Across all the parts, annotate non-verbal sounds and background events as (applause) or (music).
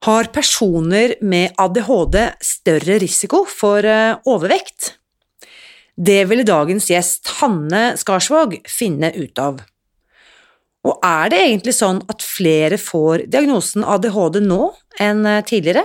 Har personer med ADHD større risiko for eh, overvekt? Det ville dagens gjest Hanne Skarsvåg finne ut av. Og er det egentlig sånn at flere får diagnosen ADHD nå enn eh, tidligere?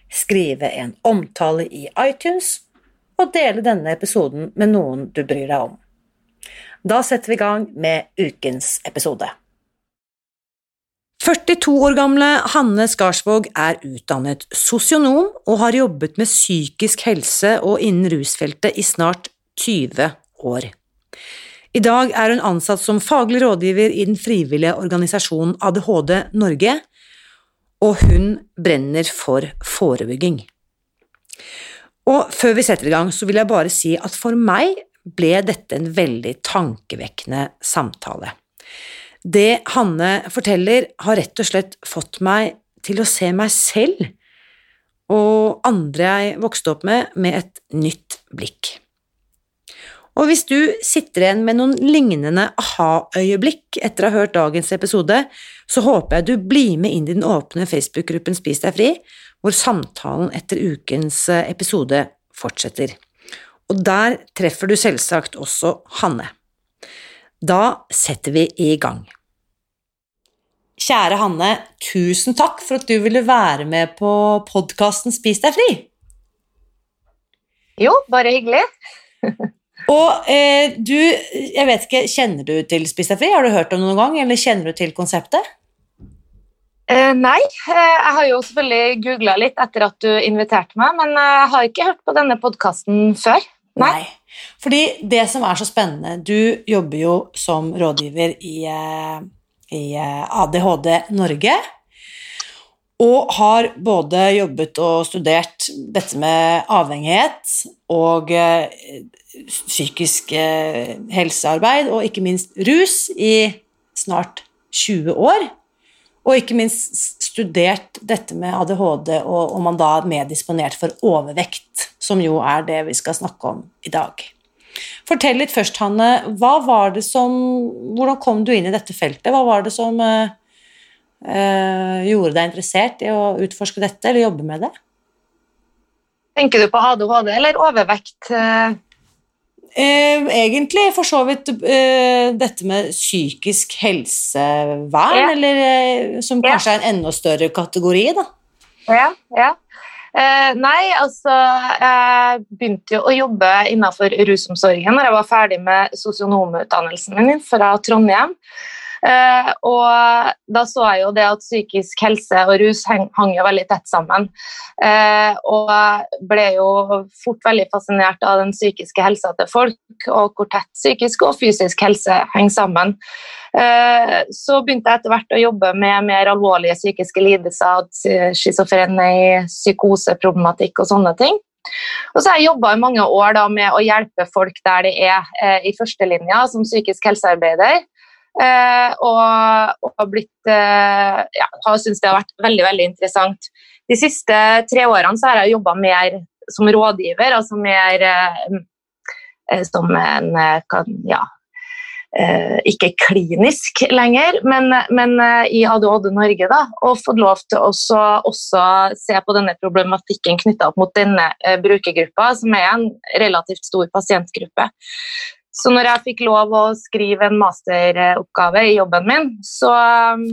skrive en omtale i iTunes og dele denne episoden med noen du bryr deg om. Da setter vi i gang med ukens episode. 42 år gamle Hanne Skarsvåg er utdannet sosionom og har jobbet med psykisk helse og innen rusfeltet i snart 20 år. I dag er hun ansatt som faglig rådgiver i den frivillige organisasjonen ADHD Norge, og hun brenner for forebygging. Og før vi setter i gang, så vil jeg bare si at for meg ble dette en veldig tankevekkende samtale. Det Hanne forteller, har rett og slett fått meg til å se meg selv og andre jeg vokste opp med, med et nytt blikk. Og hvis du sitter igjen med noen lignende aha-øyeblikk etter å ha hørt dagens episode, så håper jeg du blir med inn i den åpne Facebook-gruppen Spis deg fri, hvor samtalen etter ukens eh, episode fortsetter. Og der treffer du selvsagt også Hanne. Da setter vi i gang. Kjære Hanne, tusen takk for at du ville være med på podkasten Spis deg fri. Jo, bare hyggelig. (laughs) Og eh, du, jeg vet ikke, kjenner du til Spis deg fri? Har du hørt om det noen gang, eller kjenner du til konseptet? Eh, nei, eh, jeg har jo selvfølgelig googla litt etter at du inviterte meg, men eh, jeg har ikke hørt på denne podkasten før. Nei. nei. Fordi det som er så spennende Du jobber jo som rådgiver i, eh, i ADHD Norge. Og har både jobbet og studert dette med avhengighet og psykisk helsearbeid, og ikke minst rus, i snart 20 år. Og ikke minst studert dette med ADHD og om man da er meddisponert for overvekt, som jo er det vi skal snakke om i dag. Fortell litt først, Hanne. Hva var det som, hvordan kom du inn i dette feltet? Hva var det som uh, gjorde deg interessert i å utforske dette eller jobbe med det? Tenker du på ADHD eller overvekt? Eh, egentlig for så vidt eh, dette med psykisk helsevern, ja. eller eh, som kanskje ja. er en enda større kategori, da. Ja, ja. Eh, nei, altså Jeg begynte jo å jobbe innenfor rusomsorgen når jeg var ferdig med sosionomutdannelsen min fra Trondheim. Uh, og da så jeg jo det at psykisk helse og rus hang, hang jo veldig tett sammen. Eh, og ble jo fort veldig fascinert av den psykiske helsa til folk, og hvor tett psykisk og fysisk helse henger sammen. Eh, så begynte jeg etter hvert å jobbe med mer alvorlige psykiske lidelser, schizofreni, psykoseproblematikk og sånne ting. Og så har jeg jobba i mange år da, med å hjelpe folk der de er eh, i førstelinja som psykisk helsearbeider. Eh, og, og blitt eh, ja, har syntes det har vært veldig veldig interessant. De siste tre årene så har jeg jobba mer som rådgiver, altså mer eh, som en ja, ikke klinisk lenger, men, men i ADHD Norge, da, og fått lov til å også, også se på denne problematikken knytta opp mot denne brukergruppa, som er en relativt stor pasientgruppe. Så når jeg fikk lov å skrive en masteroppgave i jobben min, så um,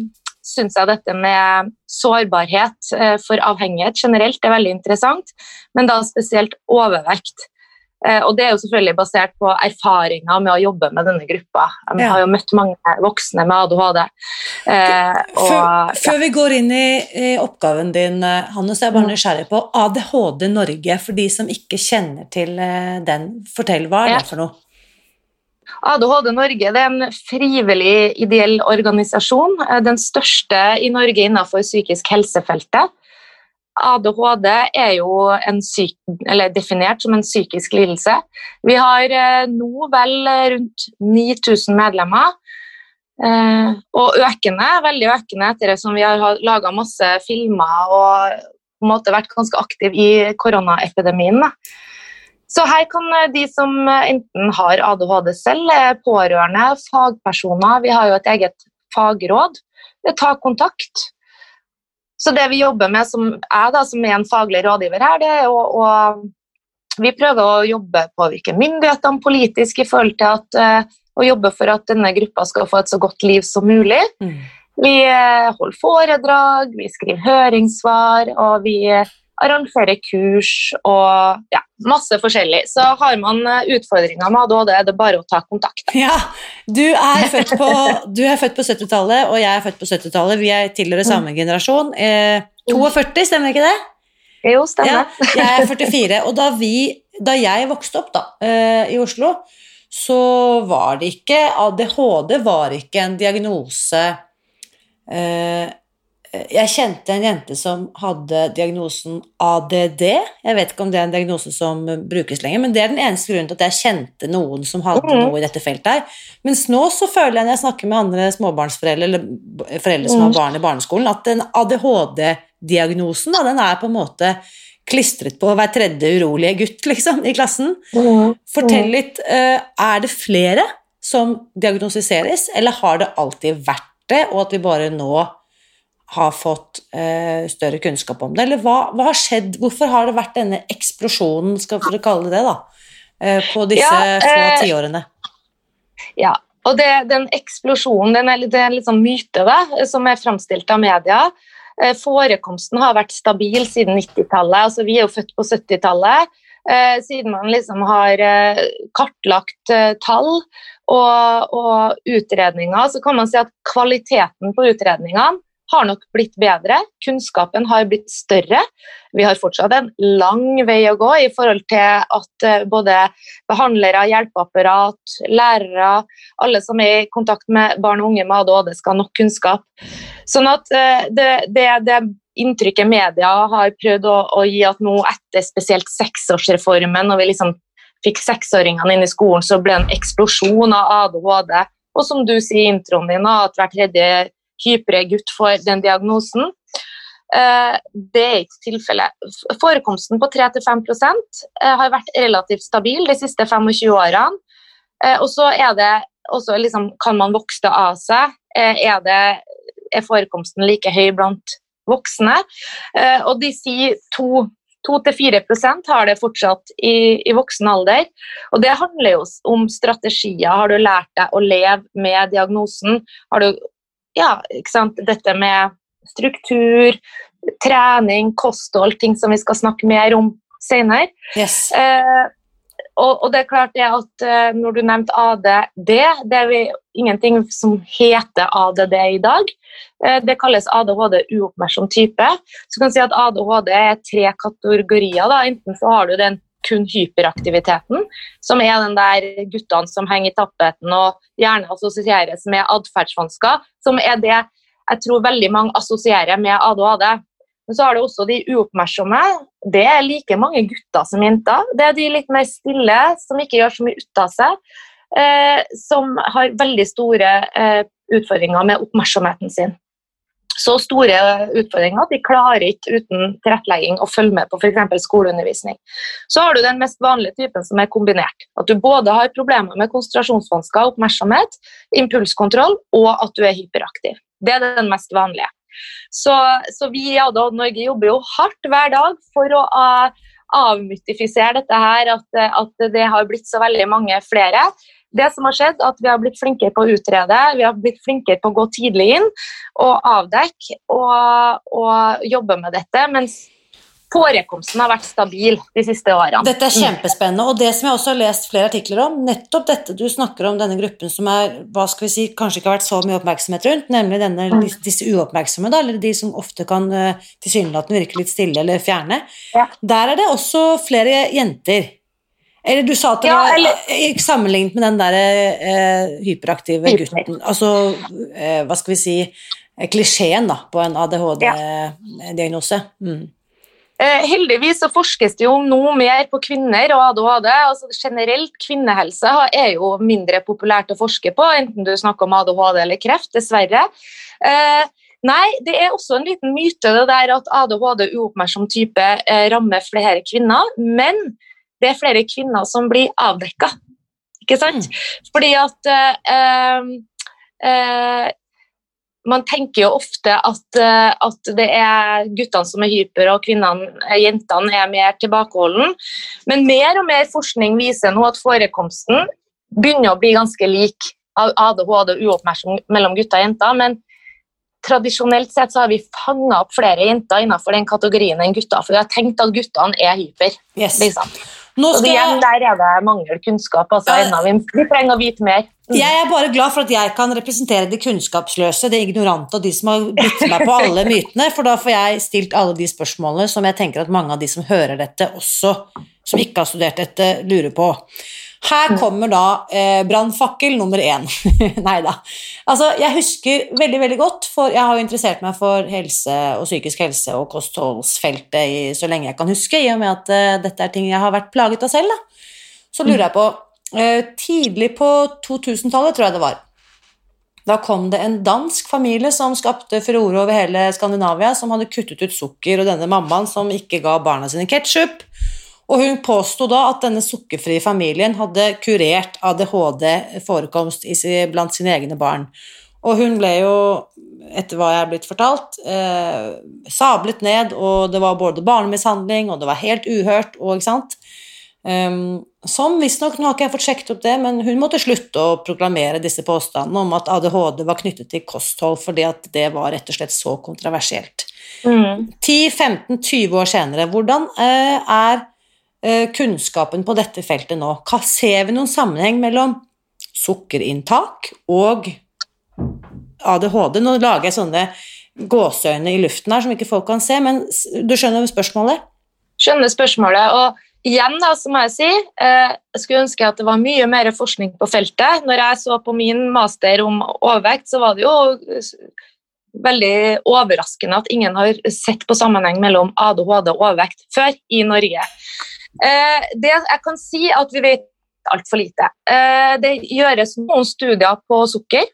syns jeg dette med sårbarhet eh, for avhengighet generelt er veldig interessant, men da spesielt overvekt. Eh, og det er jo selvfølgelig basert på erfaringer med å jobbe med denne gruppa. Jeg har jo møtt mange voksne med ADHD. Eh, og, før, før, vi går inn i, i oppgaven din, Hanne, så er jeg bare mm. nysgjerrig på ADHD Norge, for de som ikke kjenner til den. Fortell, hva er det for noe? ADHD Norge er en frivillig ideell organisasjon. Eh, den største i Norge innenfor psykisk helsefeltet. ADHD er jo syk, definert som en psykisk lidelse. Vi har eh, nå vel rundt 9000 medlemmer. Eh, og økende, veldig økende etter det som vi har laga masse filmer og på en måte vært ganske aktive i koronaepidemien. Så her kan eh, de som eh, enten har ADHD selv, pårørende, fagpersoner Vi har jo et eget fagråd. Ta kontakt. Så det vi jobber med, som jeg da, som er en faglig rådgiver her, det er å, å Vi prøver å jobbe påvirke myndighetene politisk i forhold til at, å jobbe for at denne gruppa skal få et så godt liv som mulig. Mm. Vi holder foredrag, vi skriver høringssvar, og vi arrangere kurs og ja, masse forskjellig. Så har man eh, utfordringer med ADHD, er det bare å ta kontakt. (laughs) Ja, Du er født på, på 70-tallet, og jeg er født på 70-tallet. Vi er tilhører mm. samme generasjon. Eh, 42, stemmer ikke det? Jo, stemmer. Ja, jeg er 44. Og da, vi, da jeg vokste opp da, eh, i Oslo, så var det ikke ADHD var ikke en diagnose eh, jeg kjente en jente som hadde diagnosen ADD. Jeg vet ikke om det er en diagnose som brukes lenger, men det er den eneste grunnen til at jeg kjente noen som hadde mm. noe i dette feltet her. Mens nå så føler jeg når jeg snakker med andre småbarnsforeldre eller foreldre som har mm. barn i barneskolen, at den ADHD-diagnosen den er på en måte klistret på hver tredje urolige gutt liksom, i klassen. Mm. Fortell litt, eh, er det flere som diagnostiseres, eller har det alltid vært det, og at vi bare nå har fått eh, større kunnskap om det? Eller hva, hva, har skjedd? Hvorfor har det vært denne eksplosjonen, skal vi kalle det det, da, eh, på disse ja, få eh, tiårene? Ja, og det, den eksplosjonen den er, det er en litt sånn myte da, som er framstilt av media. Eh, forekomsten har vært stabil siden 90-tallet. altså Vi er jo født på 70-tallet. Eh, siden man liksom har kartlagt tall og, og, utredninger, så kan man si at kvaliteten på utredningene har nok blitt bedre. Kunnskapen har blitt større. Vi har fortsatt en lang vei å gå i forhold til at eh, både behandlere, hjelpeapparat, lærere, alle som er i kontakt med barn og unge med ADHD, skal ha nok kunnskap. Sånn at eh, det, det, det inntrykket media har prøvd å, å, gi at nå etter spesielt seksårsreformen, når vi liksom fikk seksåringene inn i skolen, så ble det en eksplosjon av ADHD. Og som du sier i introen din, at hver tredje hypre gutt får den diagnosen. Eh, det er ikke tilfellet. Forekomsten på 3-5 eh, har vært relativt stabil de siste 25 årene. Eh, og så er det også liksom, Kan man vokse det av seg? Er, det, er forekomsten like høy blant voksne? Og de sier 2-4% har det fortsatt i, i, voksen alder. Og det handler jo om strategier. Har du lært deg å leve med diagnosen? Har du ja, ikke sant? dette med struktur, trening, kosthold, ting som vi skal snakke mer om senere. Yes. Eh, og, og, det er klart det at eh, når du nevnte ADD, det er vi, ingenting som heter ADD i dag. Eh, det kalles ADHD uoppmerksom type. Så kan si at ADHD er tre kategorier. Da. Enten så har du den kun hyperaktiviteten, som er den der guttene som henger i tapeten og gjerne assosieres med atferdsvansker, som er det jeg tror veldig mange assosierer med ADHD. Men så har du også de uoppmerksomme. Det er like mange gutter som jenter. Det er de litt mer stille, som ikke gjør så mye ut av seg, eh, som har veldig store eh, utfordringer med oppmerksomheten sin. Så store utfordringer at de klarer ikke uten tilrettelegging å følge med på f.eks. skoleundervisning. Så har du den mest vanlige typen som er kombinert. At du både har problemer med konsentrasjonsvansker, oppmerksomhet, impulskontroll, og at du er hyperaktiv. Det er den mest vanlige. Så, så vi i ADHD Norge jobber jo hardt hver dag for å avmytifisere dette her, at, at det har blitt så veldig mange flere det som har skjedd, at vi har blitt flinkere på å utrede, vi har blitt flinkere på å gå tidlig inn og avdekke og, og jobbe med dette. mens Forekomsten har vært stabil de siste årene. Dette er kjempespennende. Og det som jeg også har lest flere artikler om, nettopp dette du snakker om, denne gruppen som er, hva skal vi si, kanskje ikke har vært så mye oppmerksomhet rundt, nemlig denne, mm. disse uoppmerksomme, da, eller de som ofte kan uh, tilsynelatende virke litt stille eller fjerne. Ja. Der er det også flere jenter eller du sa at det ja, var eller, sammenlignet med den der eh, hyperaktive gutten Altså, eh, hva skal vi si Klisjeen da, på en ADHD-diagnose. Mm. Eh, heldigvis så forskes det jo noe mer på kvinner og ADHD. altså Generelt kvinnehelse er jo mindre populært å forske på, enten du snakker om ADHD eller kreft, dessverre. Eh, nei, det er også en liten myte det der at ADHD uoppmerksom type eh, rammer flere kvinner. Men det er flere kvinner som blir avdekka. Ikke sant? Mm. Fordi at eh, eh, man tenker jo ofte at, eh, at, det er guttene som er hyper, og kvinnene, eh, jentene er mer tilbakeholden. Men mer og mer forskning viser nå at forekomsten begynner å bli ganske lik av ADHD og uoppmerksom mellom gutter og jenter. men tradisjonelt sett så har vi fanga opp flere jenter innenfor den kategorien enn gutter, for vi har tenkt at guttene er hyper. Yes. Liksom. Og igjen, Der er det mangel kunnskap. Altså, ja. vi, vi, trenger å vite mer. Mm. Jeg er bare glad for at jeg kan representere de kunnskapsløse, de ignorante og de som har byttet meg på alle (laughs) mytene, for da får jeg stilt alle de spørsmålene som jeg tenker at mange av de som hører dette, også som ikke har studert dette, lurer på. Her kommer da eh, brannfakkel nummer én. (laughs) Nei da. Altså, jeg husker veldig veldig godt, for jeg har jo interessert meg for helse og psykisk helse og kostholdsfeltet i, så lenge jeg kan huske, i og med at eh, dette er ting jeg har vært plaget av selv. Da. Så lurer jeg på eh, Tidlig på 2000-tallet, tror jeg det var, da kom det en dansk familie som skapte furore over hele Skandinavia, som hadde kuttet ut sukker, og denne mammaen som ikke ga barna sine ketsjup. Og hun påsto da at denne sukkerfrie familien hadde kurert ADHD-forekomst blant sine egne barn. Og hun ble jo, etter hva jeg er blitt fortalt, eh, sablet ned, og det var både barnemishandling, og det var helt uhørt, og ikke sant. Um, som visstnok, nå har ikke jeg fått sjekket opp det, men hun måtte slutte å proklamere disse påstandene om at ADHD var knyttet til kosthold, fordi at det var rett og slett så kontroversielt. Mm. 10-15-20 år senere, hvordan eh, er kunnskapen på dette feltet nå? Ser vi noen sammenheng mellom sukkerinntak og ADHD? Nå lager jeg sånne gåseøyne i luften her som ikke folk kan se, men du skjønner spørsmålet? Skjønner spørsmålet. og Igjen da, så må jeg si, eh, jeg skulle ønske at det var mye mer forskning på feltet. Når jeg så på min master om overvekt, så var det jo veldig overraskende at ingen har sett på sammenheng mellom ADHD og overvekt før i Norge. Eh, det jeg kan si, at vi vet altfor lite. Eh, det gjøres noen studier på sukker,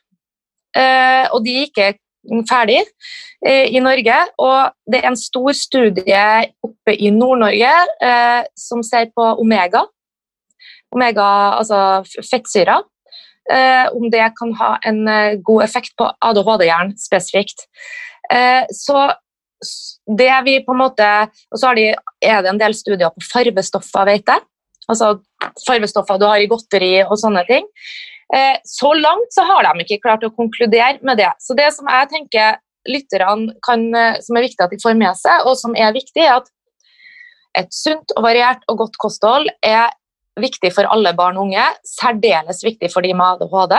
eh, og de er ikke ferdig i Norge. Og det er en stor studie oppe i Nord-Norge som ser på omega. Omega, altså fettsyrer. om det kan ha en god effekt på ADHD-hjernen spesifikt. så det vi på en måte, Og så er det en del studier på farvestoffer, vet jeg. Altså farvestoffer du har i godteri og sånne ting. Eh, så langt så har de ikke klart å konkludere med det. Så det som jeg tenker lytterne kan, eh, som er viktig at de får med seg, og som er viktig, er at et sunt og variert og godt kosthold er viktig for alle barn og unge. Særdeles viktig for de med ADHD.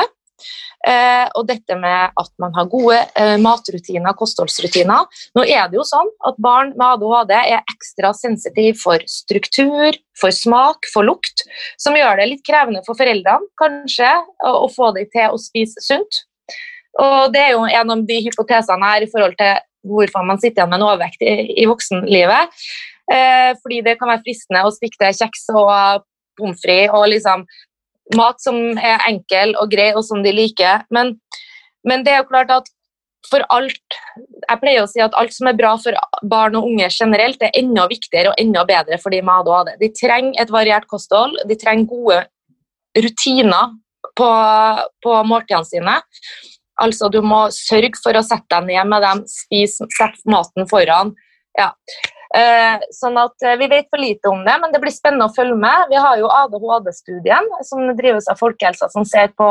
Eh, og dette med at man har gode eh, matrutiner, kostholdsrutiner. Nå er det jo sånn at barn med ADHD er ekstra sensitive for struktur, for smak, for lukt, som gjør det litt krevende for foreldrene kanskje å, få dem til å spise sunt. Og Det er jo en av de hypotesene her i forhold til hvorfor man sitter igjen med en overvekt i, i voksenlivet. Eh, fordi det kan være fristende å stikke til kjeks og pommes frites og liksom mat som er enkel og grei, og som de liker. Men, men, det er jo klart at for alt jeg pleier å si at alt som er bra for barn og unge generelt, er enda viktigere og enda bedre for de med ADHD. De trenger et variert kosthold, de trenger gode rutiner på, på måltidene sine. Altså, du må sørge for å sette deg ned med dem, spise, sette maten foran. Ja. Eh, sånn at eh, Vi vet for lite om det, men det blir spennende å følge med. Vi har jo ADHD-studien som drives av Folkehelsa, som ser på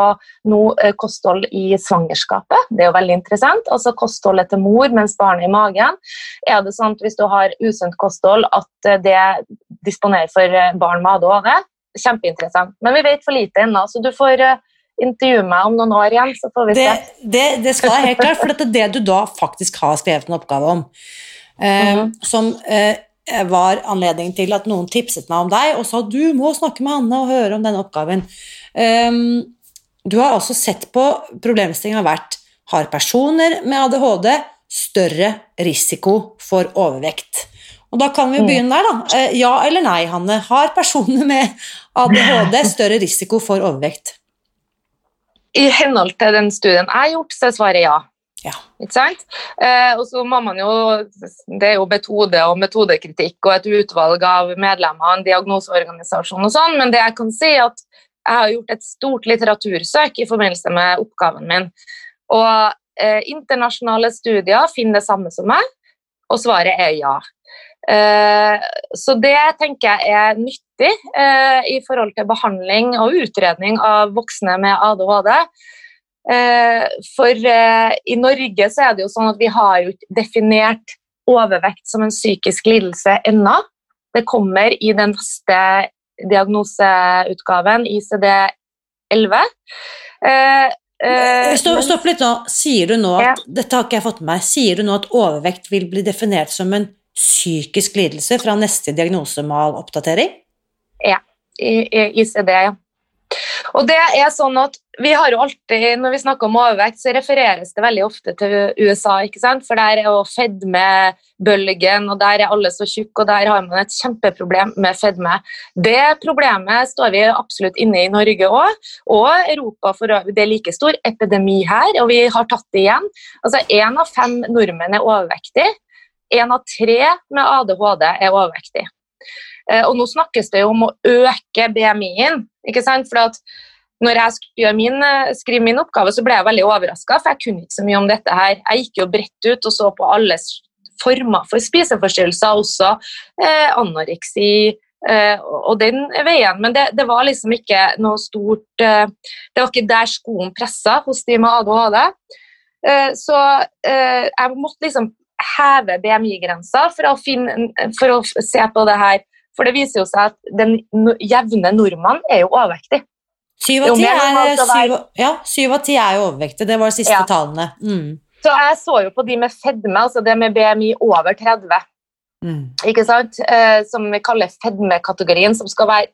no, eh, kosthold i svangerskapet. Det er jo veldig interessant. Altså kostholdet til mor mens barnet er i magen. Er det sånn at hvis du har usunt kosthold, at det disponerer for barn med ADHD? Kjempeinteressant. Men vi vet for lite ennå, så du får intervjue meg om noen år igjen, så får vi se. Det, det, det skal jeg helt klart, for dette er det du da faktisk har skrevet en oppgave om. Mm. Som eh, var anledningen til at noen tipset meg om deg og sa du må snakke med Hanne og høre om denne oppgaven. Um, du har også sett på problemstillingen har vært har personer med ADHD større risiko for overvekt. Og Da kan vi jo mm. begynne der. da. Ja eller nei, Hanne. Har personer med ADHD (laughs) større risiko for overvekt? I henhold til den studien jeg har gjort, så er svaret ja. Ja. Ikke sant? Eh, og så må man jo, Det er jo metode og metodekritikk og et utvalg av medlemmer av en diagnoseorganisasjon og sånn, men det jeg kan si at jeg har gjort et stort litteratursøk i forbindelse med oppgaven min. Og eh, internasjonale studier finner det samme som meg, og svaret er ja. Eh, så det tenker jeg er nyttig eh, i forhold til behandling og utredning av voksne med ADHD. Eh, for eh, i Norge så er det jo sånn at vi har jo ikke definert overvekt som en psykisk lidelse ennå. Det kommer i den neste diagnoseutgaven, ICD-11. Eh, stopp, stopp, litt nå. Sier du nå at ja. dette har ikke jeg fått med meg, sier du nå at overvekt vil bli definert som en psykisk lidelse fra neste diagnosemaloppdatering? Ja. I, i ICD, ja. Og det er sånn at vi har jo alltid, Når vi snakker om overvekt, så refereres det veldig ofte til USA. ikke sant? For der er jo fedmebølgen, og der er alle så tjukke, og der har man et kjempeproblem med fedme. Det problemet står vi absolutt inne i Norge òg, og Europa for øvrig. Det er like stor epidemi her, og vi har tatt det igjen. Altså, Én av fem nordmenn er overvektig. Én av tre med ADHD er overvektig. Eh, og nå snakkes det jo om å øke BMI-en. Ikke sant? For at når jeg skulle min, eh, skrive min oppgave, så ble jeg veldig overraska, for jeg kunne ikke så mye om dette her. Jeg gikk jo bredt ut og så på alle former for spiseforstyrrelser, også eh, anoreksi eh, og den veien. Men det, det, var liksom ikke noe stort eh, Det var ikke der skoen pressa hos de med ADHD. Eh, så eh, jeg måtte liksom heve BMI-grensa for, for, å se på det her. For det viser jo seg at den jevne nordmann er jo overvektig. Syv av ti er, ja, er jo overvektige. Det var de siste ja. tallene. Mm. Så jeg så jo på de med fedme, altså det med BMI over 30. Mm. Ikke sant? Eh, som vi kaller fedmekategorien, som skal være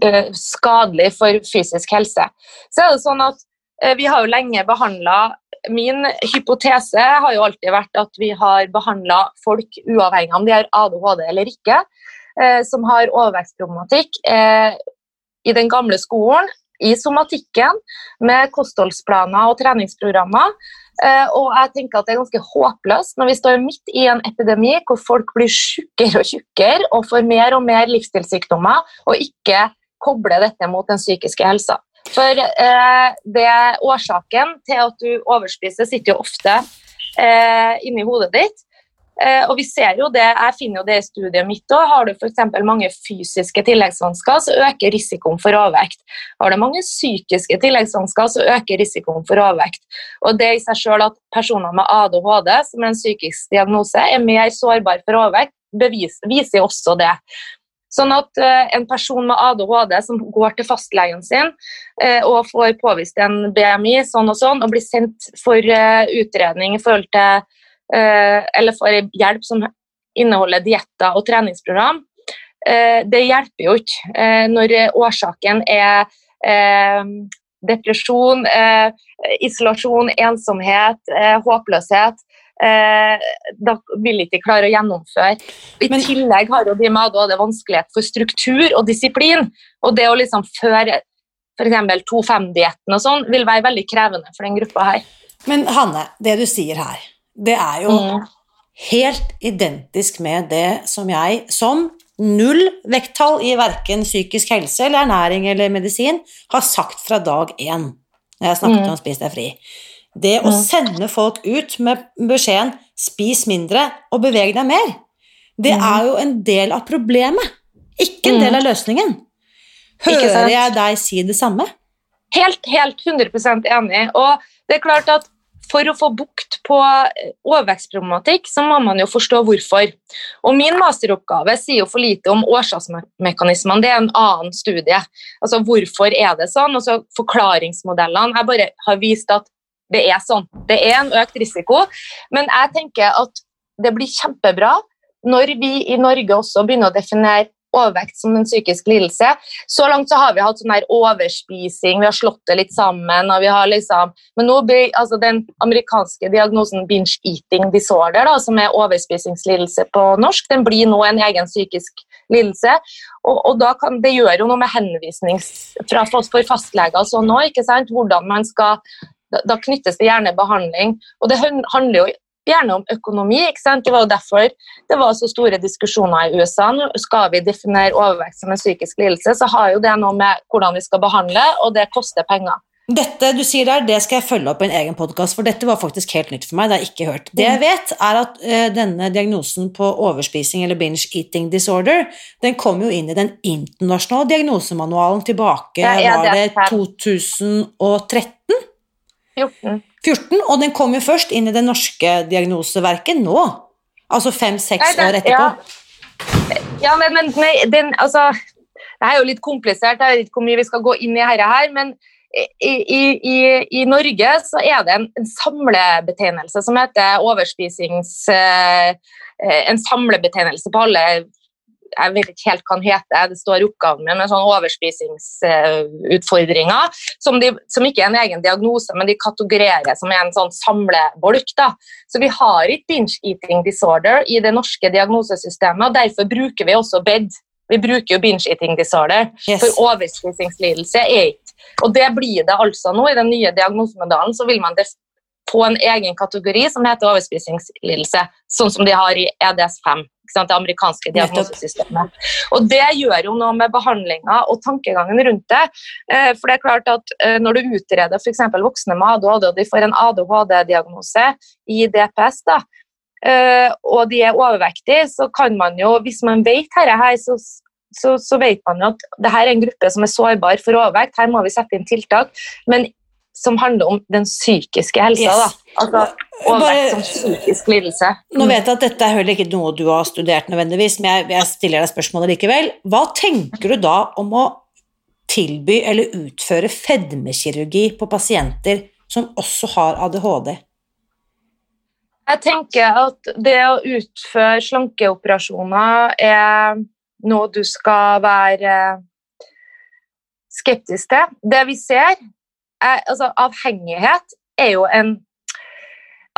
eh, skadelig for fysisk helse. Så er det sånn at eh, vi har jo lenge behandla Min hypotese har jo alltid vært at vi har behandla folk uavhengig om de har ADHD eller ikke, eh, som har overvektsproblematikk, eh, i den gamle skolen, i somatikken, med kostholdsplaner og treningsprogrammer. Eh, og jeg tenker at Det er ganske håpløst når vi står midt i en epidemi hvor folk blir tjukkere og tjukkere og får mer og mer livsstilssykdommer, og ikke kobler dette mot den psykiske helsa. For eh, det årsaken til at du overspiser, sitter jo ofte eh, inni hodet ditt. Eh, og vi ser jo det, Jeg finner jo det i studiet mitt òg. Har du f.eks. mange fysiske tilleggsvansker, så øker risikoen for overvekt. Har du mange psykiske tilleggsvansker, så øker risikoen for overvekt. Og det i seg selv at personer med ADHD, som er en psykisk diagnose, er mer sårbar for overvekt, bevis, viser også det. Sånn at uh, En person med ADHD som går til fastlegen sin uh, og får påvist en BMI sånn og sånn, og blir sendt for utredning i forhold til Eh, eller får hjelp som inneholder dietter og treningsprogram, eh, det hjelper jo ikke eh, når årsaken er depresjon, isolasjon, ensomhet, håpløshet. da vil ikke klare å gjennomføre. I Men, tillegg har jo de med ADHD vanskelighet for struktur og disiplin. Og det å liksom føre f.eks. 2-5-dietten og sånn vil være veldig krevende for den gruppa her. Men Hanne, det du sier her det er jo mm. helt identisk med det som jeg, som null vekttall i verken psykisk helse eller ernæring eller medisin, har sagt fra dag én når jeg snakket mm. om Spis deg fri. Det å mm. sende folk ut med beskjeden 'spis mindre og beveg deg mer', det mm. er jo en del av problemet, ikke en del mm. av løsningen. Hører jeg deg si det samme? Helt, helt 100% enig. Og det er klart at for å få bukt på eh, overvekstproblematikk, så må man jo forstå hvorfor. Og Min masteroppgave sier jo for lite om årsaksmekanismene, det er en annen studie. Altså Hvorfor er det sånn? Og så Forklaringsmodellene. Jeg bare har vist at det er sånn. Det er en økt risiko, men jeg tenker at det blir kjempebra når vi i Norge også begynner å definere overvekt som en psykisk lidelse. Så langt så har vi hatt sånn her overspising, vi har slått det litt sammen. og vi har liksom, Men nå blir altså den amerikanske diagnosen binge eating disorder, da, som er overspisingslidelse på norsk, den blir nå en egen psykisk lidelse. Og, og da kan, Det gjør jo noe med henvisning fra, for fastleger og sånn òg, hvordan man skal da, knyttes det gjerne behandling. Og det handler jo gjerne om økonomi. ikke sant? Det var jo derfor det var så store diskusjoner i USA. Skal vi definere overvekt som en psykisk lidelse, så har jo det noe med hvordan vi skal behandle, og det koster penger. Dette du sier der, det skal jeg følge opp i en egen podkast, for dette var faktisk helt nytt for meg. Det har jeg ikke hørt. Det jeg vet, er at uh, denne diagnosen på overspising eller binge eating disorder, den kom jo inn i den internasjonale diagnosemanualen tilbake, ja, var det 2013? 14. 14, og den kom jo først inn i det norske diagnoseverket nå. Altså fem-seks år etterpå. Ja, ja men, men nei, den, altså, Det er jo litt komplisert, jeg vet ikke hvor mye vi skal gå inn i dette her, men i, i, i, i Norge så er det en, en samlebetegnelse som heter overspisings... Eh, en samlebetegnelse på alle jeg vet ikke helt hva den heter, det står oppgaven min med sånne overspisingsutfordringer, som, de, som, ikke er en egen diagnose, men de kategorerer som en sånn samlebolk. Da. Så vi har ikke binge eating disorder i det norske diagnosesystemet, og derfor bruker vi også BED. Vi bruker jo binge eating disorder, yes. for overspisingslidelse er ikke Og det blir det altså nå. I den nye diagnosemodellen så vil man få en egen kategori som heter overspisingslidelse, sånn som de har i EDS5 det amerikanske diagnosesystemet. Og Det gjør jo noe med behandlinga og tankegangen rundt det. Eh, for det er klart at eh, Når du utreder f.eks. voksne med ADHD, og de får en ADHD-diagnose i DPS, da, eh, og de er overvektige, så kan man jo, hvis man vet dette her, så så, så, vet man jo at dette er en gruppe som er sårbar for overvekt. Her må vi sette inn tiltak. Men som handler om den psykiske helsa. Yes. Altså, overvekt som psykisk lidelse. Nå vet jeg at dette er heller ikke noe du har studert nødvendigvis, men jeg, jeg stiller deg spørsmålet likevel. Hva tenker du da om å tilby eller utføre fedmekirurgi på pasienter som også har ADHD? Jeg tenker at det å utføre slankeoperasjoner er noe du skal være skeptisk til. Det vi ser, er, altså, avhengighet er jo en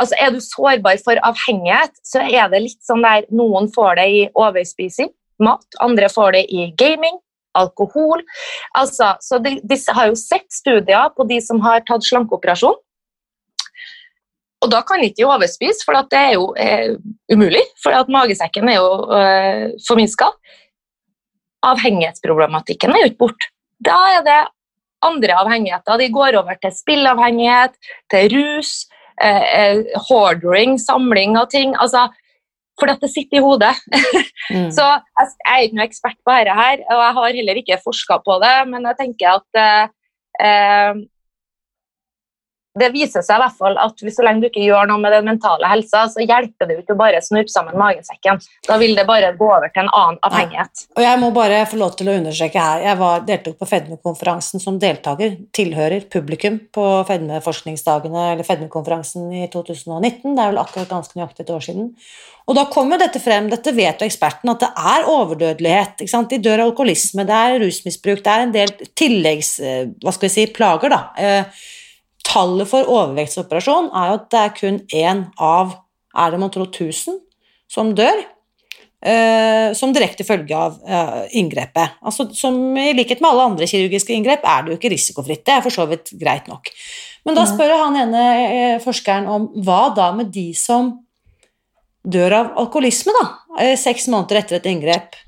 altså Er du sårbar for avhengighet, så er det litt sånn der noen får det i overspising, mat, andre får det i gaming, alkohol. Altså, så de, Disse har jo sett studier på de som har tatt slankeoperasjon. Og da kan de ikke overspise, for det er jo eh, umulig, for at magesekken er jo eh, forminska. Avhengighetsproblematikken er jo ikke borte. Da er det andre avhengigheter. De går over til spillavhengighet, til rus, eh, eh, hoardering, samling av ting. altså for dette sitter i hodet. Mm. (laughs) så jeg, jeg, er ikke noe ekspert på dette, her, og jeg har heller ikke forska på det, men jeg tenker at eh, eh det viser seg i hvert fall at så lenge du ikke gjør noe med den mentale helsa, så hjelper det jo ikke bare å snurpe sammen magesekken. Da vil det bare gå over til en annen avhengighet. Nei. Og jeg må bare få lov til å understreke her, jeg var, deltok på fedmekonferansen som deltaker, tilhører publikum på fedmeforskningsdagene eller fedmekonferansen i 2019, det er vel akkurat ganske nøyaktig et år siden. Og da kommer dette frem, dette vet jo eksperten, at det er overdødelighet. De dør av alkoholisme, det er rusmisbruk, det er en del tilleggs... Eh, hva skal vi si, plager, da eh, tallet for overvektsoperasjon er jo at det er kun én av er det man tror 1000 som dør eh, som direkte følge av eh, inngrepet. Altså, som I likhet med alle andre kirurgiske inngrep er det jo ikke risikofritt. Det er for så vidt greit nok. Men da spør han ene eh, forskeren om hva da med de som dør av alkoholisme, da, eh, seks måneder etter et inngrep.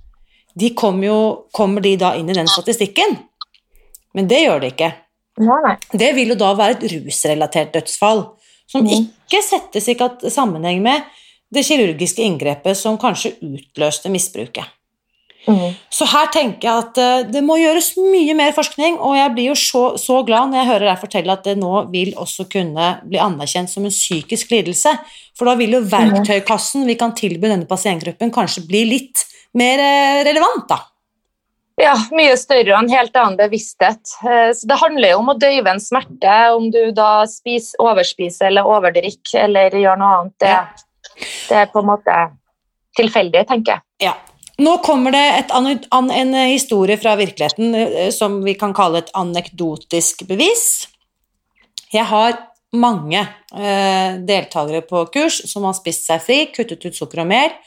De kommer, jo, kommer de da inn i den statistikken? Men det gjør de ikke. Nei, nei. Det vil jo da være et rusrelatert dødsfall, som Mm. ikke settes i sammenheng med det kirurgiske inngrepet som kanskje utløste misbruket. Mm. Så her tenker jeg at eh, det må gjøres mye mer forskning, og jeg blir jo så, så glad når jeg hører deg fortelle at det nå vil også kunne bli anerkjent som en psykisk lidelse. For da vil jo verktøykassen vi kan tilby denne pasientgruppen, kanskje bli litt mer eh, relevant, da. Ja, mye større og en helt annen bevissthet. Eh, Så det handler jo om å døyve en smerte, om du da spiser, overspiser eller overdrikker eller gjør noe annet. Det, det er på en måte tilfeldig, tenker jeg. Ja. Nå kommer det et, an, en historie fra virkeligheten eh, som vi kan kalle et anekdotisk bevis. Jeg har mange eh, deltakere på kurs som har spist seg fri, kuttet ut sukker og mer,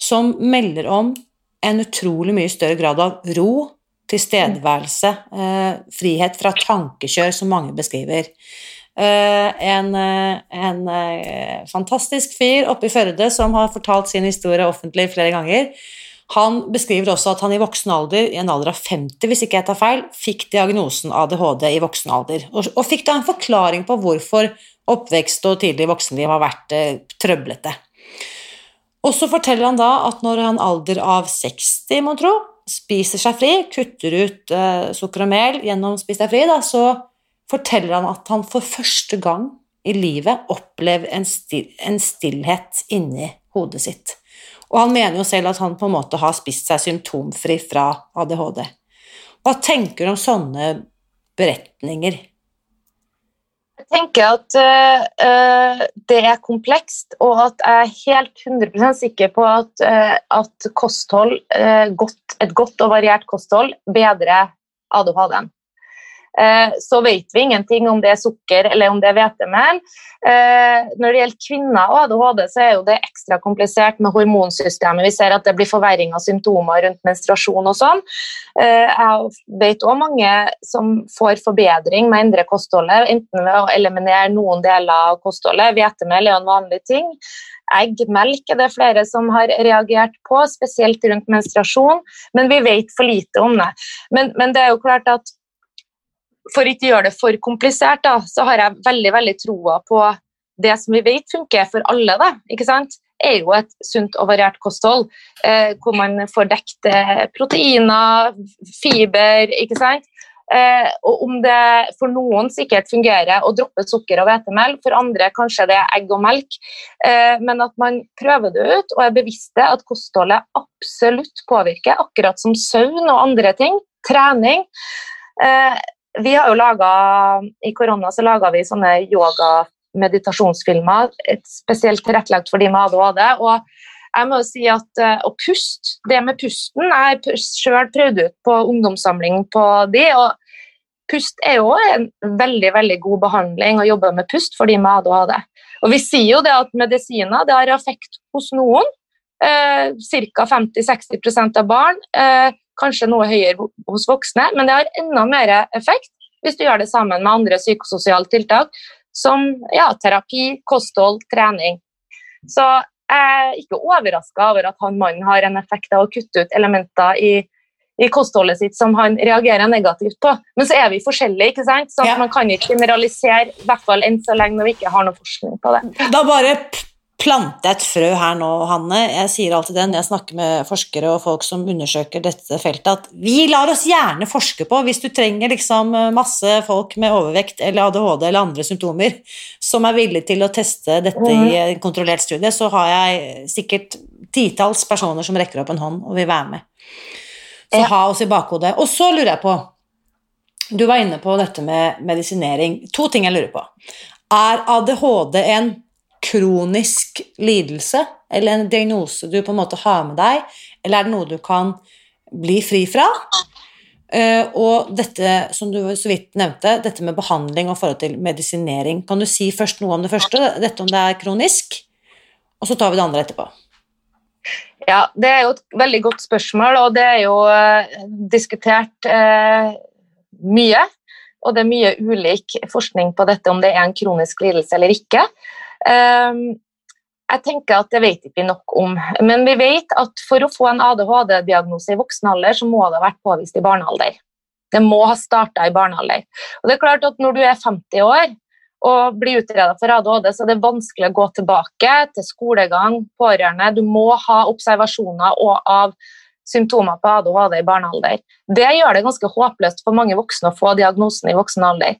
som melder om en utrolig mye større grad av ro, tilstedeværelse, eh, frihet fra tankekjør, som mange beskriver. Eh, en, eh, en eh, fantastisk fyr oppe i Førde som har fortalt sin historie offentlig flere ganger. Han beskriver også at han i voksen alder, i en alder av 50 hvis ikke jeg tar feil, fikk diagnosen ADHD i voksen alder, og, og fikk da en forklaring på hvorfor oppvekst og tidlig voksenliv har vært eh, trøblete. Og så forteller han da at når han alder av 60, må tro, spiser seg fri, kutter ut eh, sukker og mel gjennom Spis deg fri, da, så forteller han at han for første gang i livet opplever en, stil, en stillhet inni hodet sitt. Og han mener jo selv at han på en måte har spist seg symptomfri fra ADHD. Hva tenker du om sånne beretninger? Tenker at eh, det er komplekst, og at jeg er helt 100 sikker på at, uh, at kosthold, uh, godt, et godt og variert kosthold bedrer ADHD-en. Eh, så vet vi ingenting om det er sukker eller om det er hvetemel. Eh, når det gjelder kvinner og ADHD, så er det ekstra komplisert med hormonsystemet. Vi ser at det blir forverring av symptomer rundt menstruasjon og sånn. Eh, jeg vet også mange som får forbedring med å endre kostholdet, enten ved å eliminere noen deler av kostholdet. Hvetemel er jo en vanlig ting. Egg, melk er det flere som har reagert på, spesielt rundt menstruasjon, men vi vet for lite om det. Men, men det er jo klart at for ikke å gjøre det for komplisert, da, så har jeg veldig veldig troa på det som vi vet funker for alle. Da, ikke sant? er jo et sunt og variert kosthold, eh, hvor man får dekt eh, proteiner, fiber, ikke sant. Eh, og om det for noen sikkert fungerer å droppe sukker og hvetemel, for andre kanskje det er egg og melk, eh, men at man prøver det ut og er bevisste at kostholdet absolutt påvirker, akkurat som søvn og andre ting. Trening. Eh, vi har jo laget, I korona så laga vi sånne yoga-meditasjonsfilmer spesielt tilrettelagt for de med ADHD. og jeg må jo si at Å puste, det med pusten Jeg sjøl prøvd ut på ungdomssamling på de, og pust er jo en veldig veldig god behandling å jobbe med pust for de med ADHD. Og Vi sier jo det at medisiner det har effekt hos noen, Eh, ca. 50-60% av barn. Uh, kanskje noe høyere hos voksne, men det har enda mer effekt hvis du gjør det sammen med andre psykososiale tiltak, som ja, terapi, kosthold, trening. Så jeg er ikke overraska over at han mannen har en effekt av å kutte ut elementer i, i, kostholdet sitt som han reagerer negativt på. Men så er vi forskjellige, ikke sant? så ja. man kan ikke generalisere, i hvert fall enn så lenge når vi ikke har noe forskning på det. Da bare plante et frø her nå, Hanne. Jeg sier alltid det når jeg snakker med forskere og folk som undersøker dette feltet, at vi lar oss gjerne forske på hvis du trenger liksom masse folk med overvekt eller ADHD eller andre symptomer som er villige til å teste dette i en kontrollert studie, så har jeg sikkert titalls personer som rekker opp en hånd og vil være med. Så ha oss i bakhodet. Og så lurer jeg på Du var inne på dette med medisinering. To ting jeg lurer på. Er ADHD en kronisk lidelse, eller en diagnose du på en måte har med deg, eller er det noe du kan bli fri fra? Uh, og dette som du så vidt nevnte, dette med behandling og forhold til medisinering. Kan du si først noe om det første, dette om det er kronisk, og så tar vi det andre etterpå? Ja, det er jo et veldig godt spørsmål, og det er jo uh, diskutert uh, mye. og det er mye ulik forskning på dette, om det er en kronisk lidelse eller ikke. Um, jeg tenker at Det vet ikke vi nok om, men vi vet at for å få en ADHD-diagnose i voksen alder, så må det ha vært påvist i barnealder. Det må ha starta i barnealder. Og det er klart at Når du er 50 år og blir utreda for ADHD, så er det vanskelig å gå tilbake til skolegang, pårørende. Du må ha observasjoner av symptomer på ADHD i barnealder. Det gjør det ganske håpløst for mange voksne å få diagnosen i voksen alder.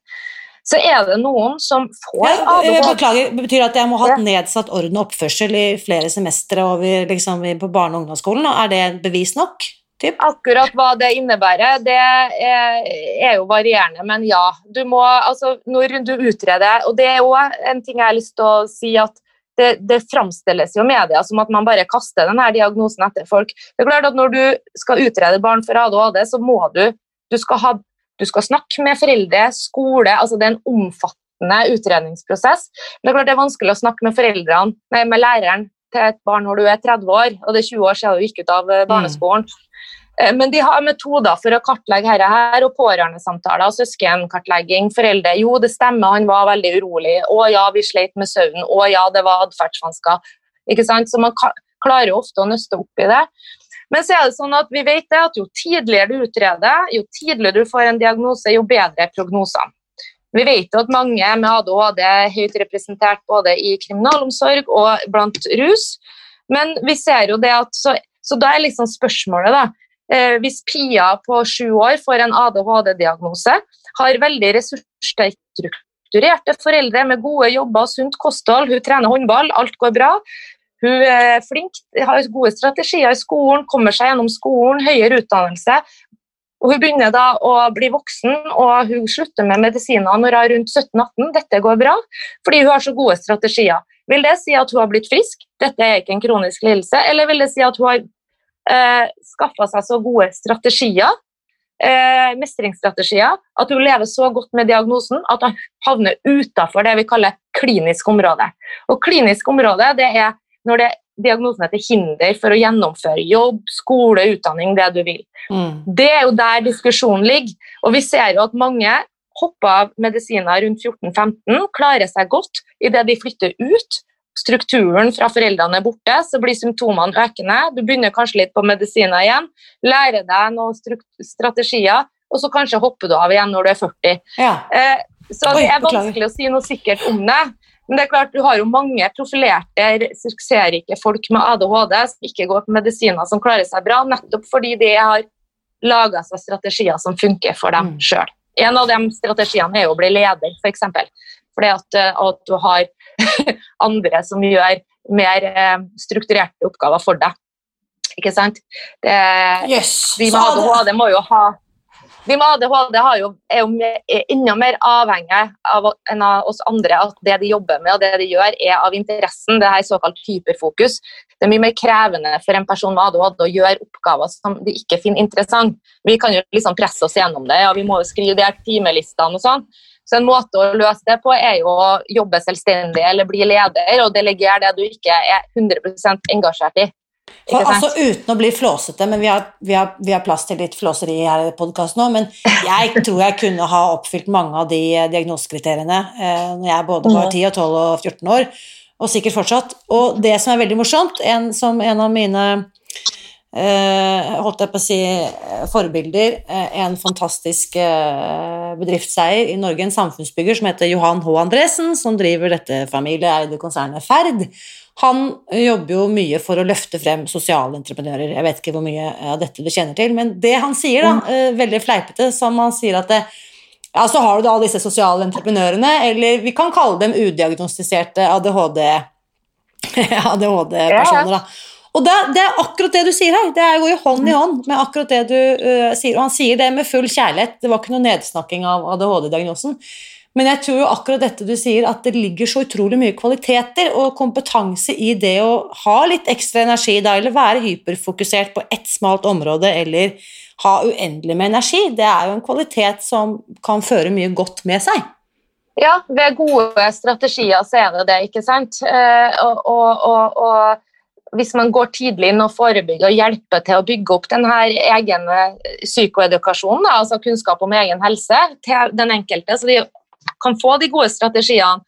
Så er det noen som får ADHD Beklager, betyr at jeg må ha hatt nedsatt orden og oppførsel i flere semestre liksom, på barne- og ungdomsskolen? Er det bevis nok? Typ? Akkurat hva det innebærer, det er, er, jo varierende, men ja. Du må, altså, når du utreder Og det er òg en ting jeg har lyst til å si at det, det framstilles jo media som at man bare kaster denne diagnosen etter folk. Det er klart at Når du skal utrede barn for ADHD, så må du du skal, ha, du skal snakke med foreldre, skole altså Det er en omfattende utredningsprosess. Men det er klart det er vanskelig å snakke med foreldrene, nei, med læreren til et barn når du er 30 år, og det er 20 år siden du gikk ut av eh, barneskolen. Mm. Men de har metoder for å kartlegge dette, her, og pårørendesamtaler, søskenkartlegging, foreldre. Jo, det stemmer, han var veldig urolig. Å ja, vi sleit med søvn. Å ja, det var atferdsvansker. Så man klarer ofte å nøste opp i det. Men så er det sånn at vi vet at jo tidligere du utreder, jo tidligere du får en diagnose, jo bedre er prognosene. Vi vet at mange med ADHD er høyt representert både i kriminalomsorg og blant rus. Men vi ser jo det at så, så da er liksom spørsmålet, da Eh, hvis Pia på sju år får en ADHD-diagnose, har veldig ressursstrukturerte foreldre med gode jobber og sunt kosthold, hun trener håndball, alt går bra. Hun er flink, har gode strategier i skolen, kommer seg gjennom skolen, høyere utdannelse. Og hun begynner da å bli voksen, og hun slutter med medisiner når hun er rundt 17-18. Dette går bra, fordi hun har så gode strategier. Vil det si at hun har blitt frisk? Dette er ikke en kronisk lidelse. Eller vil det si at hun har eh, skaffa seg så gode strategier, eh, mestringsstrategier, at hun lever så godt med diagnosen at hun havner utafor det vi kaller klinisk område. Og klinisk område det er når det, diagnosen er til hinder for å gjennomføre jobb, skole, utdanning, det du vil. Mm. Det er jo der diskusjonen ligger. Og vi ser jo at mange hopper av medisiner rundt 14-15, klarer seg godt idet de flytter ut strukturen fra foreldrene er borte, så blir symptomene økende. Du begynner kanskje litt på medisiner igjen, lærer deg noen strategier, og så kanskje hopper du av igjen når du er 40. Ja. Eh, så det er vanskelig å si noe sikkert om det. Men det er klart, du har jo mange profilerte, suksessrike folk med ADHD som ikke går på medisiner, som klarer seg bra, nettopp fordi de har laga seg strategier som funker for dem mm. sjøl. En av de strategiene er jo å bli leder, f.eks. Fordi at, eh, at du har (laughs) andre som gjør mer eh, strukturerte oppgaver for deg. Ikke sant? Det, yes. Vi med ADHD må jo ha vi med ADHD jo, er jo enda mer avhengig av enn av oss andre at det de jobber med og det de gjør, er av interessen. Det er såkalt hyperfokus. Det er mye mer krevende for en person med ADHD å gjøre oppgaver som de ikke finner interessant. Vi kan jo liksom presse oss gjennom det, og vi må jo skrive de her timelistene og sånn. Så en måte å løse det på er jo å jobbe selvstendig eller bli leder og delegere det du ikke er 100 engasjert i. For, altså Uten å bli flåsete, men vi har, vi har, vi har plass til litt flåseri her i podkasten nå, men jeg tror jeg kunne ha oppfylt mange av de diagnosekriteriene eh, når jeg både var 10, 12 og 14 år, og sikkert fortsatt. Og det som er veldig morsomt, en, som en av mine eh, holdt jeg på å si, eh, forbilder. Eh, en fantastisk eh, bedriftseier i Norge, en samfunnsbygger som heter Johan H. Andresen, som driver dette familieeide konsernet Ferd. Han jobber jo mye for å løfte frem sosiale entreprenører. Jeg vet ikke hvor mye av dette du kjenner til, men det han sier, da, mm. veldig fleipete, som han sier at det, ja, så har du da disse sosiale entreprenørene, eller vi kan kalle dem udiagnostiserte ADHD-personer. (laughs) ADHD da. Og det, det, er akkurat det du sier her. Det går jo hånd i hånd med akkurat det du uh, sier. Og han sier det med full kjærlighet. Det var ikke noe nedsnakking av ADHD-diagnosen. Men jeg tror jo akkurat dette du sier, at det ligger så utrolig mye kvaliteter og kompetanse i det å ha litt ekstra energi da, eller være hyperfokusert på ett smalt område, eller ha uendelig med energi. Det er jo en kvalitet som kan føre mye godt med seg. Ja, ved gode strategier så er det det, ikke sant. og, og, og, og hvis man går tidlig inn og forebygger og hjelper til å bygge opp denne egen psykoedukasjonen, altså kunnskap om egen helse, til den enkelte, så de kan få de gode strategiene,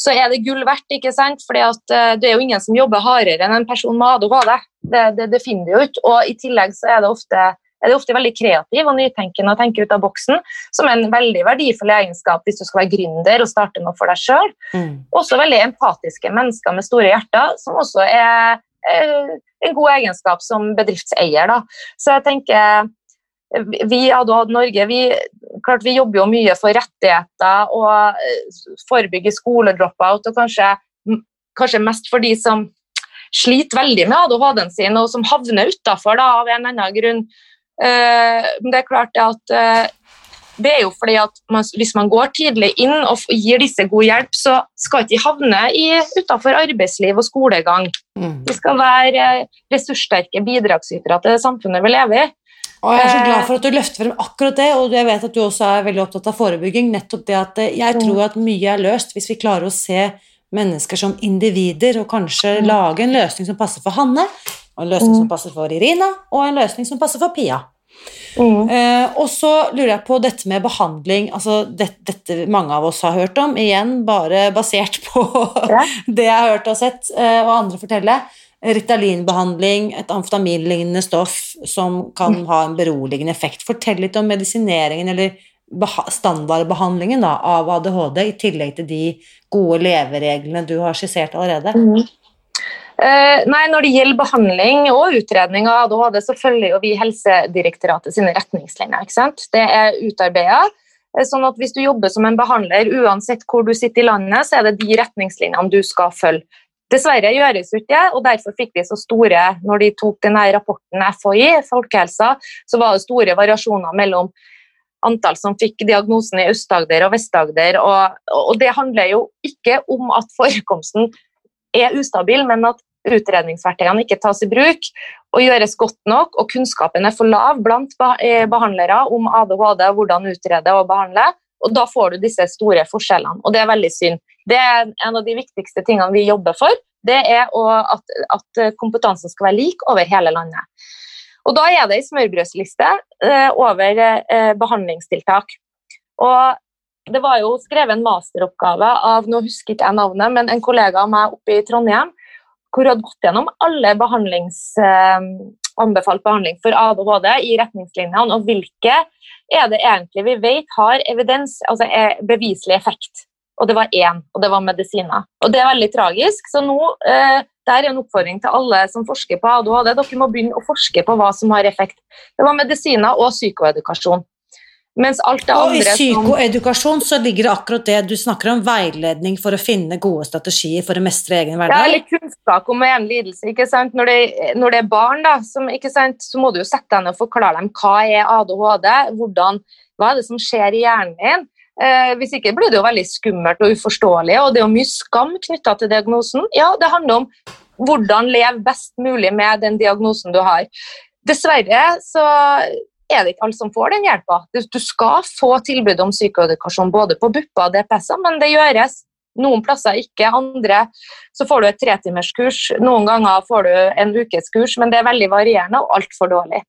så er det gull verdt. ikke sant? Fordi at uh, Det er jo ingen som jobber hardere enn en person med ADHD. Det, det, det finner vi jo ikke. Og I tillegg så er det ofte er det ofte veldig kreativ og nytenkende og tenker ut av boksen, som er en veldig verdifull egenskap hvis du skal være gründer og starte noe for deg sjøl. Mm. Også veldig empatiske mennesker med store hjerter, som også er, er en god egenskap som bedriftseier. Da. Så jeg tenker vi i ADHD Norge vi, klart vi jobber jo mye for rettigheter og forebygger forebygge skoledropout, og kanskje, kanskje, mest for de som sliter veldig med ADHD-en sin, og som havner utafor av en eller annen grunn. Men det er klart at uh, det er jo fordi at man, Hvis man går tidlig inn og gir disse god hjelp, så skal ikke de havne utafor arbeidsliv og skolegang. Mm. De skal være ressurssterke bidragsytere til det samfunnet vi lever i. Og Jeg er så glad for at du løfter frem akkurat det, og jeg vet at du også er veldig opptatt av forebygging. nettopp det at eh, Jeg tror at mye er løst hvis vi klarer å se mennesker som individer, og kanskje mm. lage en løsning som passer for Hanne, og en løsning mm. som passer for Irina, og en løsning som passer for Pia. Mm. Uh, og så lurer jeg på dette med behandling. altså det, Dette mange av oss har hørt om, igjen bare basert på ja. (laughs) det jeg har hørt og sett, uh, og andre fortelle. Ritalinbehandling, et amfetaminlignende stoff som kan mm. ha en beroligende effekt. Fortell litt om medisineringen eller standardbehandlingen da, av ADHD, i tillegg til de gode levereglene du har skissert allerede. Mm. Uh, nei, Når det gjelder behandling og utredning av ADHD, så følger jo vi Helsedirektoratet sine retningslinjer. ikke sant? Det er utarbeida. Eh, sånn at Hvis du jobber som en behandler, uansett hvor du sitter i landet, så er det de retningslinjene du skal følge. Dessverre gjøres ikke det, og derfor fikk vi så store Når de tok denne rapporten FHI, folkehelsa, så var det store variasjoner mellom antall som fikk diagnosen i Øst-Agder og Vest-Agder. Og, og, det handler jo ikke om at forekomsten er ustabil, men at utredningsverktøyene ikke tas i bruk og gjøres godt nok, og kunnskapen er for lav blant eh, behandlere om ADHD, hvordan utrede og behandle. Og da får du disse store forskjellene, og det er veldig synd. Det er en av de viktigste tingene vi jobber for. Det er at, at kompetansen skal være lik over hele landet. Og Da er det ei smørbrødsliste eh, over eh, behandlingstiltak. Og Det var jo skrevet en masteroppgave av nå husker ikke jeg navnet, men en kollega av meg oppe i Trondheim, hvor hun hadde gått gjennom alle behandlings, eh, anbefalt behandling for ADHD i retningslinjene, og hvilke er det egentlig vi vet har evidens, altså beviselig effekt og det var én, og det var medisiner. Og det er veldig tragisk. Så nå eh, det er en oppfordring til alle som forsker på ADHD. Dere må begynne å forske på hva som har effekt. Det var medisiner og psykoedukasjon. Mens alt det og andre I psykoedukasjon så ligger det akkurat det du snakker om, veiledning for å finne gode strategier for å mestre egen hverdag? Ja, eller kunnskap om egen lidelse. ikke sant? Når det, når det er barn, da, som, så må du jo sette deg ned og forklare dem hva er ADHD, hvordan, hva er det som skjer i hjernen din. Eh, hvis ikke blir det jo veldig skummelt og uforståelig, og det er jo mye skam knytta til diagnosen. Ja, det handler om hvordan leve best mulig med den diagnosen du har. Dessverre så er det ikke alle som får den hjelpa. Du skal få tilbud om psykoedukasjon både på BUPA og DPS-er, men det gjøres noen plasser ikke. Andre så får du et tretimerskurs, noen ganger får du en ukes kurs, men det er veldig varierende og altfor dårlig.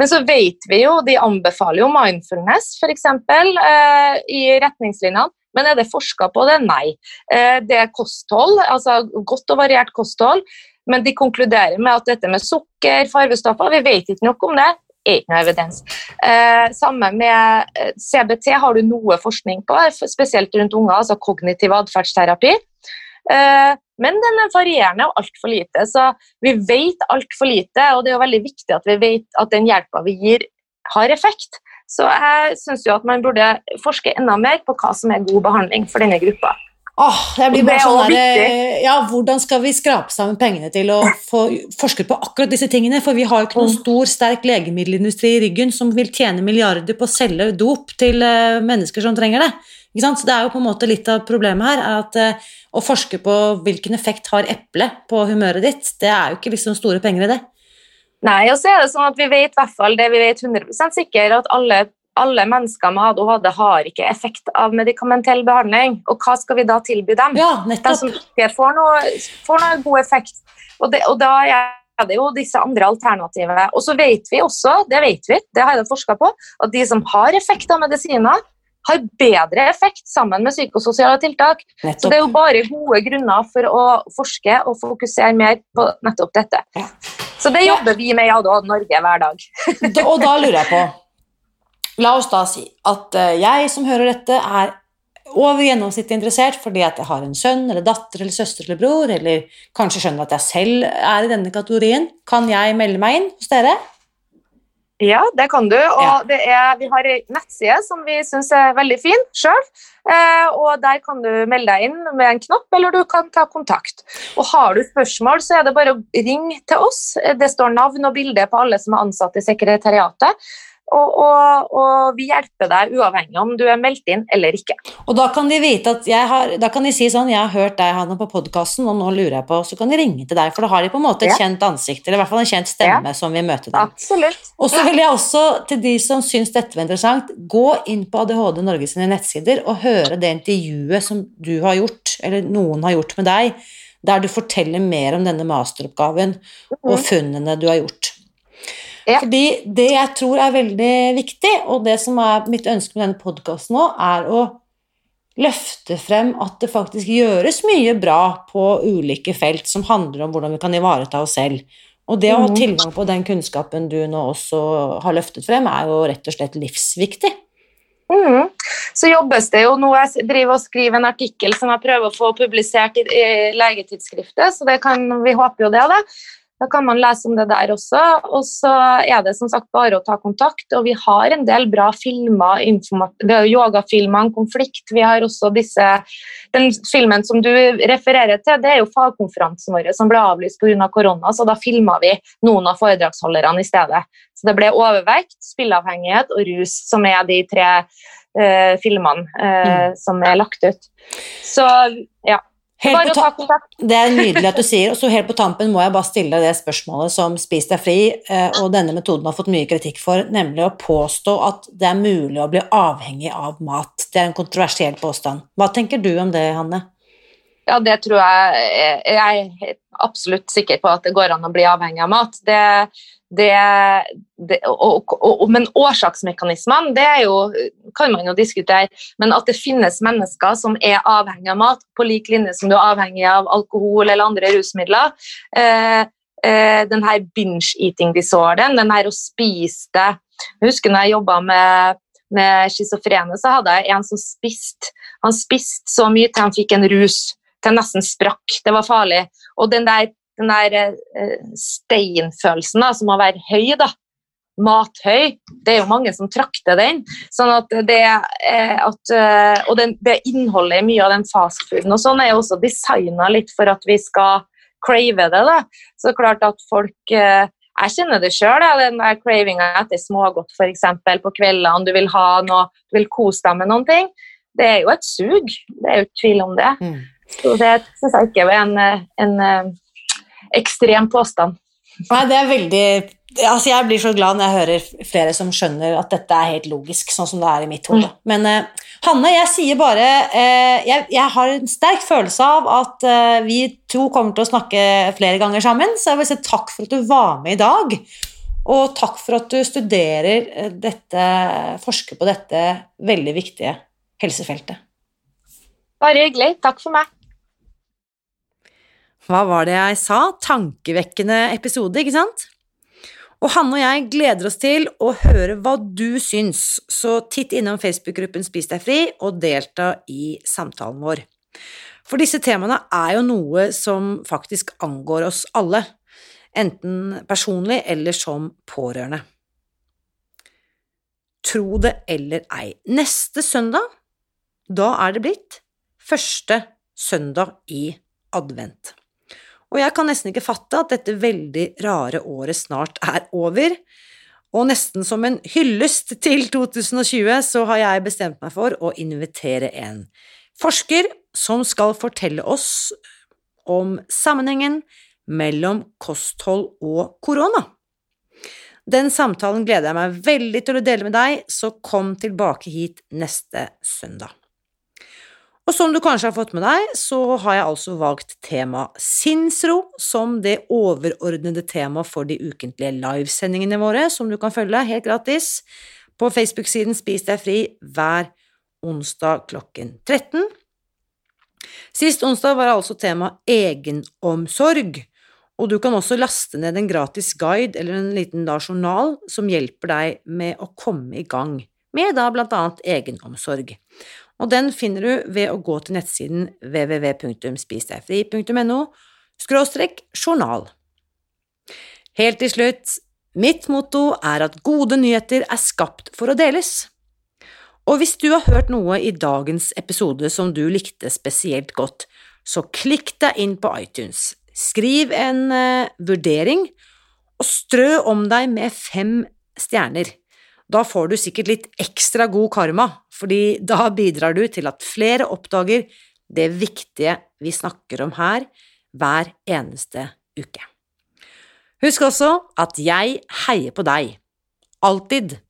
Men så vet vi jo, de anbefaler jo mindfulness f.eks. Eh, i retningslinjene. Men er det forska på det? Nei. Eh, det er kosthold, altså godt og variert kosthold. Men de konkluderer med at dette med sukker, farvestoffer, vi vet ikke nok om det. er ikke noe evidens. Eh, samme med eh, CBT har du noe forskning på, spesielt rundt unger, altså kognitiv atferdsterapi. Eh, men den er varierende og altfor lite. Så vi vet altfor lite, og det er jo veldig viktig at vi vet at den hjelpa vi gir, har effekt. Så jeg syns at man burde forske enda mer på hva som er god behandling for denne gruppa. Åh, jeg blir bare sånn der, ja, Hvordan skal vi skrape sammen pengene til å få forsket på akkurat disse tingene? For vi har jo ikke noen stor, sterk legemiddelindustri i ryggen som vil tjene milliarder på å selge dop til eh, mennesker som trenger det. Så det er jo på en måte litt av problemet her, at eh, å forske på hvilken effekt har eple på humøret ditt, det er jo ikke liksom store penger i det. Nei, og så er det sånn at vi vet i hvert fall det vi vet 100% sikkert, at alle alle mennesker med ADHD har ikke effekt av medikamentell behandling. Og hva skal vi da tilby dem? Ja, De nettopp. som ikke får noe, får noe god effekt. Og, det, og da er det jo disse andre alternativer. Og så vet vi også, det vet vi, det har jeg forska på, at de som har effekt av medisiner, har bedre effekt sammen med psykososiale tiltak. Så det er jo bare gode grunner for å forske og fokusere mer på nettopp dette. Ja. Så det jobber vi med i ADHD Norge hver dag. Og da lurer jeg på La oss da si at eh, jeg som hører dette, er over gjennomsnittet interessert fordi at jeg har en sønn eller datter eller søster eller bror, eller kanskje skjønner at jeg selv er i denne kategorien. Kan jeg melde meg inn hos dere? Ja, det kan du. Og det er, vi har en nettside som vi syns er veldig fin sjøl. Eh, og der kan du melde deg inn med en knapp, eller du kan ta kontakt. Og har du spørsmål, så er det bare å ringe til oss. Det står navn og bilde på alle som er ansatt i sekretariatet. Og, og, og vi hjelper deg uavhengig om du er meldt inn eller ikke. Og da kan de vite at jeg har, da kan de si sånn Jeg har hørt deg, Hanne, på podkasten, og nå lurer jeg på Så kan de ringe til deg, for da har de på en måte et Ja. kjent ansikt, eller i hvert fall en kjent stemme som vil møte dem. Absolutt. Og så vil jeg også, til de som syns dette var interessant, gå inn på ADHD Norge sine nettsider og høre det intervjuet som du har gjort, eller noen har gjort med deg, der du forteller mer om denne masteroppgaven og funnene du har gjort. Ja. Fordi det jeg tror er veldig viktig, og det som er mitt ønske med denne podkasten nå, er å løfte frem at det faktisk gjøres mye bra på ulike felt som handler om hvordan vi kan ivareta oss selv. Og det å ha Mhm. tilgang på den kunnskapen du nå også har løftet frem, er jo rett og slett livsviktig. Mm. Så jobbes det jo nå, jeg driver og skriver en artikkel som jeg prøver å få publisert i, i legetidsskriftet, så det kan, vi håper jo det. Da. Da kan man lese om det der også. Og så er det som sagt bare å ta kontakt, og vi har en del bra filmer. Vi har yogafilmer om konflikt. Vi har også disse Den filmen som du refererer til, det er jo fagkonferansen vår som ble avlyst pga. Av korona, så da filma vi noen av foredragsholderne i stedet. Så det ble overvekt, spilleavhengighet og rus, som er de tre eh, filmene eh, som er lagt ut. Så ja, Helt på takk, ta ta det er nydelig at du sier, og så helt på tampen må jeg bare stille deg det spørsmålet som Spis deg fri eh, og denne metoden har fått mye kritikk for, nemlig å påstå at det er mulig å bli avhengig av mat. Det er en kontroversiell påstand. Hva tenker du om det, Hanne? Ja, det tror jeg Jeg er absolutt sikker på at det går an å bli avhengig av mat. Det, det, det, og, og, men årsaksmekanismene, det er jo, kan man jo diskutere. Men at det finnes mennesker som er avhengig av mat, på lik linje som du er avhengig av alkohol eller andre rusmidler. Eh, eh, den her binge eating disorderen, den her å spise det Jeg husker når jeg jobba med med schizofrene så hadde jeg en som spiste Han spiste så mye til han fikk en rus, til han nesten sprakk. Det var farlig. Og den der, den der eh, steinfølelsen da, som å være høy, da, mathøy, det er jo mange som trakter den. Sånn at det, eh, at, eh, og den, det innholdet i mye av den fastfooden og sånn er jo også designa litt for at vi skal crave det. da. Så klart at folk Jeg kjenner det sjøl, den der cravinga etter smågodt f.eks. på kveldene. Du vil ha noe, du vil kose deg med noen ting. Det er jo et sug, det er jo ikke tvil om det. Mm. Så det syns jeg ikke er en, en, ekstrem påstand. Nei, det er veldig Altså, jeg blir så glad når jeg hører flere som skjønner at dette er helt logisk, sånn som det er i mitt hode. Men eh, Hanne, jeg sier bare eh, jeg, jeg har en sterk følelse av at eh, vi to kommer til å snakke flere ganger sammen, så jeg vil si takk for at du var med i dag. Og takk for at du studerer eh, dette, forsker på dette veldig viktige helsefeltet. Bare hyggelig. Takk for meg. Hva var det jeg sa? Tankevekkende episode, ikke sant? Og Hanne og jeg gleder oss til å høre hva du syns, så titt innom Facebook-gruppen Spis deg fri og delta i samtalen vår. For disse temaene er jo noe som faktisk angår oss alle, enten personlig eller som pårørende. Tro det eller ei, neste søndag, da er det blitt første søndag i advent. Og jeg kan nesten ikke fatte at dette veldig rare året snart er over. Og nesten som en hyllest til 2020 så har jeg bestemt meg for å invitere en forsker som skal fortelle oss om sammenhengen mellom kosthold og korona. Den samtalen gleder jeg meg veldig til å dele med deg, så kom tilbake hit neste søndag. Og som du kanskje har fått med deg, så har jeg altså valgt tema sinnsro som det overordnede temaet for de ukentlige livesendingene våre, som du kan følge helt gratis på Facebook-siden Spis deg fri hver onsdag klokken 13. Sist onsdag var altså tema egenomsorg, og du kan også laste ned en gratis guide eller en liten da journal som hjelper deg med å komme i gang med da blant annet egenomsorg. Og den finner du ved å gå til nettsiden www.spisdegfri.no skråstrek journal. Helt til slutt, mitt motto er at gode nyheter er skapt for å deles. Og hvis du har hørt noe i dagens episode som du likte spesielt godt, så klikk deg inn på iTunes, skriv en uh, vurdering, og strø om deg med fem stjerner. Da får du sikkert litt ekstra god karma, fordi da bidrar du til at flere oppdager det viktige vi snakker om her hver eneste uke. Husk også at jeg heier på deg. Alltid.